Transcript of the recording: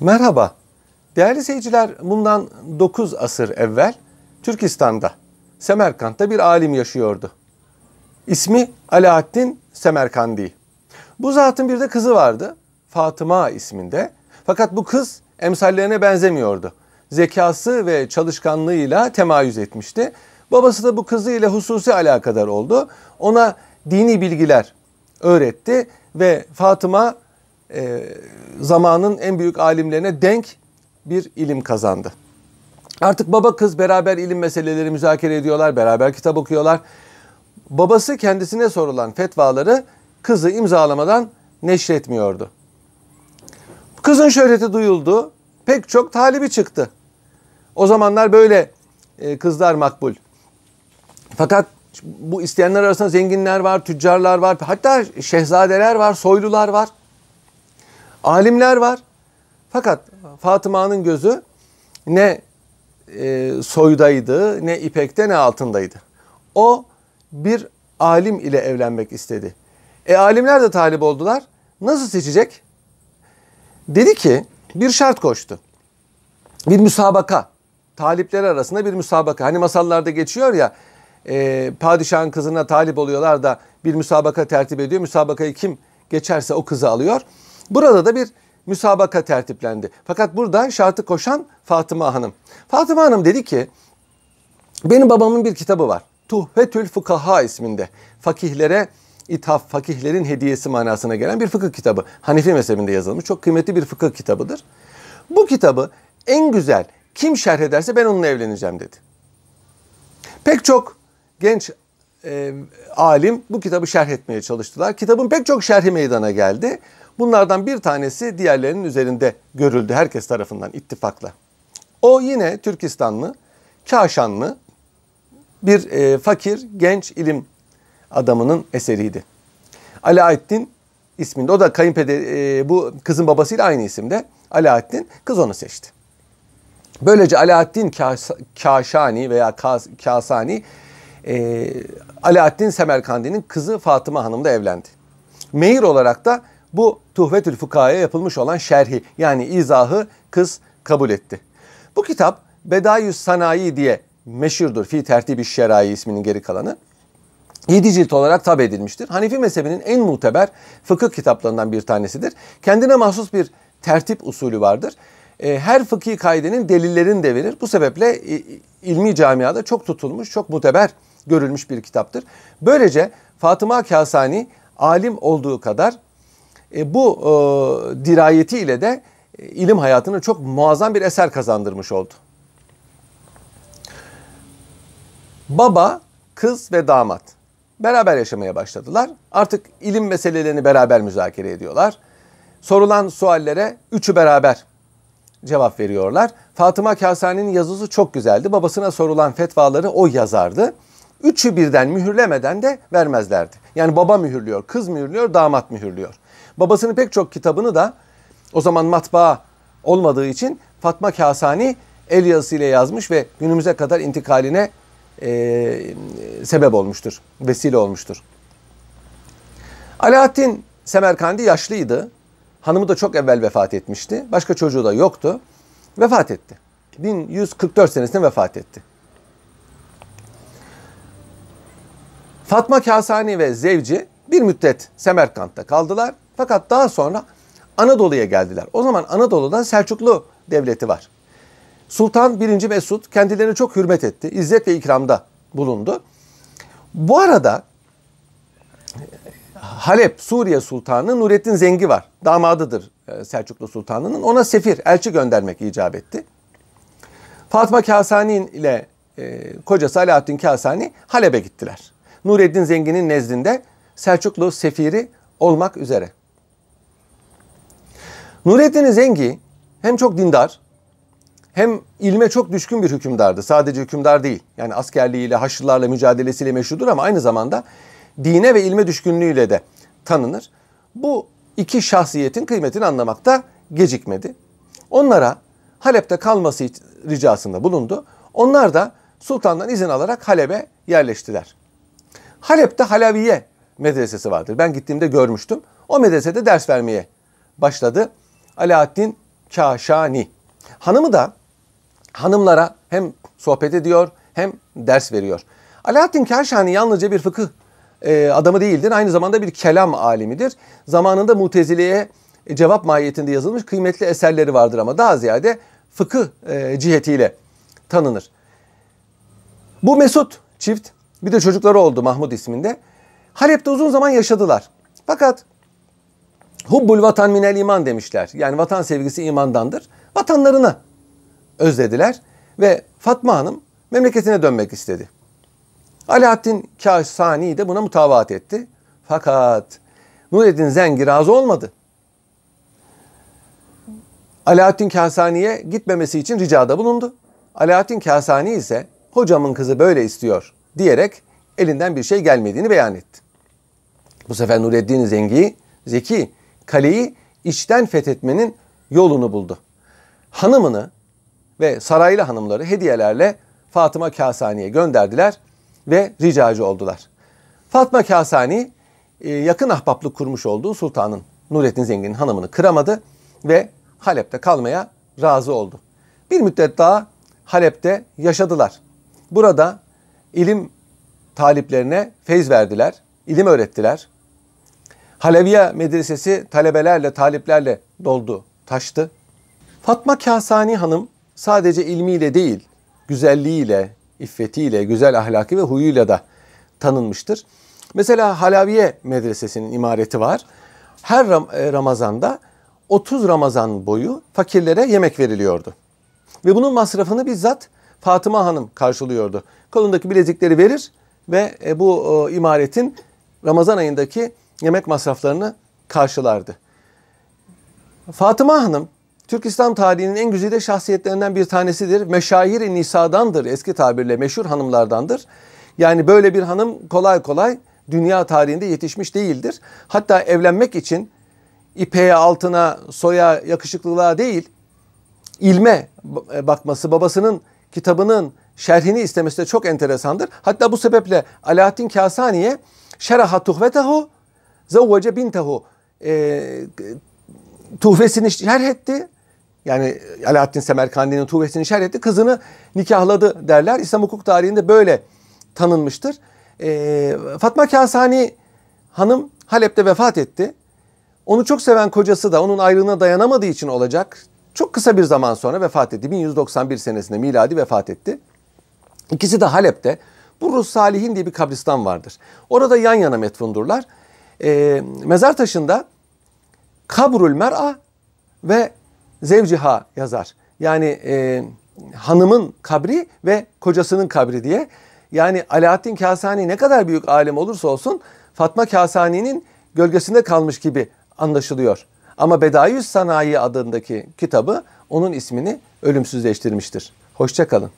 Merhaba. Değerli seyirciler, bundan 9 asır evvel Türkistan'da, Semerkant'ta bir alim yaşıyordu. İsmi Alaaddin Semerkandi. Bu zatın bir de kızı vardı. Fatıma isminde. Fakat bu kız emsallerine benzemiyordu. Zekası ve çalışkanlığıyla temayüz etmişti. Babası da bu kızı ile hususi alakadar oldu. Ona dini bilgiler öğretti ve Fatıma e, zamanın en büyük alimlerine denk bir ilim kazandı. Artık baba kız beraber ilim meseleleri müzakere ediyorlar, beraber kitap okuyorlar. Babası kendisine sorulan fetvaları kızı imzalamadan neşretmiyordu. Kızın şöhreti duyuldu, pek çok talibi çıktı. O zamanlar böyle e, kızlar makbul. Fakat bu isteyenler arasında zenginler var, tüccarlar var, hatta şehzadeler var, soylular var. Alimler var. Fakat Fatıma'nın gözü ne e, soydaydı, ne ipekte, ne altındaydı. O bir alim ile evlenmek istedi. E alimler de talip oldular. Nasıl seçecek? Dedi ki bir şart koştu. Bir müsabaka. Talipler arasında bir müsabaka. Hani masallarda geçiyor ya e, padişahın kızına talip oluyorlar da bir müsabaka tertip ediyor. Müsabakayı kim geçerse o kızı alıyor. Burada da bir müsabaka tertiplendi. Fakat burada şartı koşan Fatıma Hanım. Fatıma Hanım dedi ki benim babamın bir kitabı var. Tuhfetül Fukaha isminde. Fakihlere ithaf, fakihlerin hediyesi manasına gelen bir fıkıh kitabı. Hanefi mezhebinde yazılmış. Çok kıymetli bir fıkıh kitabıdır. Bu kitabı en güzel kim şerh ederse ben onunla evleneceğim dedi. Pek çok genç e, alim bu kitabı şerh etmeye çalıştılar. Kitabın pek çok şerhi meydana geldi. Bunlardan bir tanesi diğerlerinin üzerinde görüldü herkes tarafından ittifakla. O yine Türkistanlı, Kaşanlı bir e, fakir genç ilim adamının eseriydi. Alaaddin isminde. O da kayınpeder e, bu kızın babasıyla aynı isimde. Alaaddin kız onu seçti. Böylece Alaaddin Kaşani veya Kasani e, Alaaddin Semerkandi'nin kızı Fatıma Hanım da evlendi. Mehir olarak da bu Tuhvetül Fukaha'ya yapılmış olan şerhi yani izahı kız kabul etti. Bu kitap Bedayüs Sanayi diye meşhurdur. Fi tertibi şerai isminin geri kalanı. 7 cilt olarak tab edilmiştir. Hanefi mezhebinin en muteber fıkıh kitaplarından bir tanesidir. Kendine mahsus bir tertip usulü vardır. E, her fıkhi kaidenin delillerini de verir. Bu sebeple ilmi camiada çok tutulmuş, çok muteber görülmüş bir kitaptır. Böylece Fatıma Kasani alim olduğu kadar e, bu e, dirayetiyle de e, ilim hayatını çok muazzam bir eser kazandırmış oldu. Baba, kız ve damat beraber yaşamaya başladılar. Artık ilim meselelerini beraber müzakere ediyorlar. Sorulan suallere üçü beraber cevap veriyorlar. Fatıma Kasani'nin yazısı çok güzeldi. Babasına sorulan fetvaları o yazardı. Üçü birden mühürlemeden de vermezlerdi. Yani baba mühürlüyor, kız mühürlüyor, damat mühürlüyor. Babasının pek çok kitabını da o zaman matbaa olmadığı için Fatma Kasani el yazısıyla yazmış ve günümüze kadar intikaline e, sebep olmuştur, vesile olmuştur. Alaaddin Semerkandi yaşlıydı. Hanımı da çok evvel vefat etmişti. Başka çocuğu da yoktu. Vefat etti. 1144 senesinde vefat etti. Fatma Kasani ve Zevci bir müddet Semerkant'ta kaldılar. Fakat daha sonra Anadolu'ya geldiler. O zaman Anadolu'da Selçuklu devleti var. Sultan 1. Mesud kendilerini çok hürmet etti. İzzet ve ikramda bulundu. Bu arada Halep, Suriye Sultanı Nurettin Zengi var. Damadıdır e, Selçuklu Sultanı'nın. Ona sefir, elçi göndermek icap etti. Fatma Kasani ile e, kocası Alaaddin Kasani Halep'e gittiler. Nureddin Zengi'nin nezdinde Selçuklu sefiri olmak üzere. Nureddin Zengi hem çok dindar hem ilme çok düşkün bir hükümdardı. Sadece hükümdar değil. Yani askerliğiyle, haçlılarla mücadelesiyle meşhurdur ama aynı zamanda dine ve ilme düşkünlüğüyle de tanınır. Bu iki şahsiyetin kıymetini anlamakta gecikmedi. Onlara Halep'te kalması ricasında bulundu. Onlar da sultandan izin alarak Halep'e yerleştiler. Halep'te Halaviye medresesi vardır. Ben gittiğimde görmüştüm. O medresede ders vermeye başladı. Alaaddin Kaşani. Hanımı da hanımlara hem sohbet ediyor hem ders veriyor. Alaaddin Kaşani yalnızca bir fıkıh e, adamı değildir. Aynı zamanda bir kelam alimidir. Zamanında Mutezile'ye cevap mahiyetinde yazılmış kıymetli eserleri vardır ama daha ziyade fıkıh e, cihetiyle tanınır. Bu Mesut çift bir de çocukları oldu Mahmud isminde. Halep'te uzun zaman yaşadılar. Fakat hubbul vatan minel iman demişler. Yani vatan sevgisi imandandır. Vatanlarına özlediler ve Fatma Hanım memleketine dönmek istedi. Alaaddin Kasani de buna mutavaat etti. Fakat Nureddin Zengi razı olmadı. Alaaddin Kasani'ye gitmemesi için ricada bulundu. Alaaddin Kasani ise hocamın kızı böyle istiyor diyerek elinden bir şey gelmediğini beyan etti. Bu sefer Nureddin Zengi, Zeki, kaleyi içten fethetmenin yolunu buldu. Hanımını ve saraylı hanımları hediyelerle Fatıma Kasani'ye gönderdiler ve ricacı oldular. Fatma Kasani e, yakın ahbaplık kurmuş olduğu sultanın Nurettin Zengin'in hanımını kıramadı ve Halep'te kalmaya razı oldu. Bir müddet daha Halep'te yaşadılar. Burada ilim taliplerine feyz verdiler, ilim öğrettiler. Haleviye medresesi talebelerle, taliplerle doldu, taştı. Fatma Kasani Hanım sadece ilmiyle değil, güzelliğiyle, iffetiyle, güzel ahlakı ve huyuyla da tanınmıştır. Mesela Halaviye Medresesi'nin imareti var. Her e, Ramazan'da 30 Ramazan boyu fakirlere yemek veriliyordu. Ve bunun masrafını bizzat Fatıma Hanım karşılıyordu. Kolundaki bilezikleri verir ve e, bu imaretin Ramazan ayındaki yemek masraflarını karşılardı. Fatıma Hanım Türk İslam tarihinin en güzide şahsiyetlerinden bir tanesidir. Meşayir-i Nisa'dandır eski tabirle meşhur hanımlardandır. Yani böyle bir hanım kolay kolay dünya tarihinde yetişmiş değildir. Hatta evlenmek için ipeğe, altına, soya, yakışıklılığa değil, ilme bakması, babasının kitabının şerhini istemesi de çok enteresandır. Hatta bu sebeple Alaaddin Kasani'ye şeraha tuhvetehu zavvece bintehu e, tuhfesini şerh etti yani Alaaddin Semerkandi'nin tuhvesini şerh etti. Kızını nikahladı derler. İslam hukuk tarihinde böyle tanınmıştır. Ee, Fatma Kasani hanım Halep'te vefat etti. Onu çok seven kocası da onun ayrılığına dayanamadığı için olacak. Çok kısa bir zaman sonra vefat etti. 1191 senesinde miladi vefat etti. İkisi de Halep'te. Burrus Salihin diye bir kabristan vardır. Orada yan yana metfundurlar. Ee, mezar taşında Kabrul Mer'a ve zevciha yazar. Yani e, hanımın kabri ve kocasının kabri diye. Yani Alaaddin Kasani ne kadar büyük alim olursa olsun Fatma Kasani'nin gölgesinde kalmış gibi anlaşılıyor. Ama Bedayüz Sanayi adındaki kitabı onun ismini ölümsüzleştirmiştir. Hoşçakalın.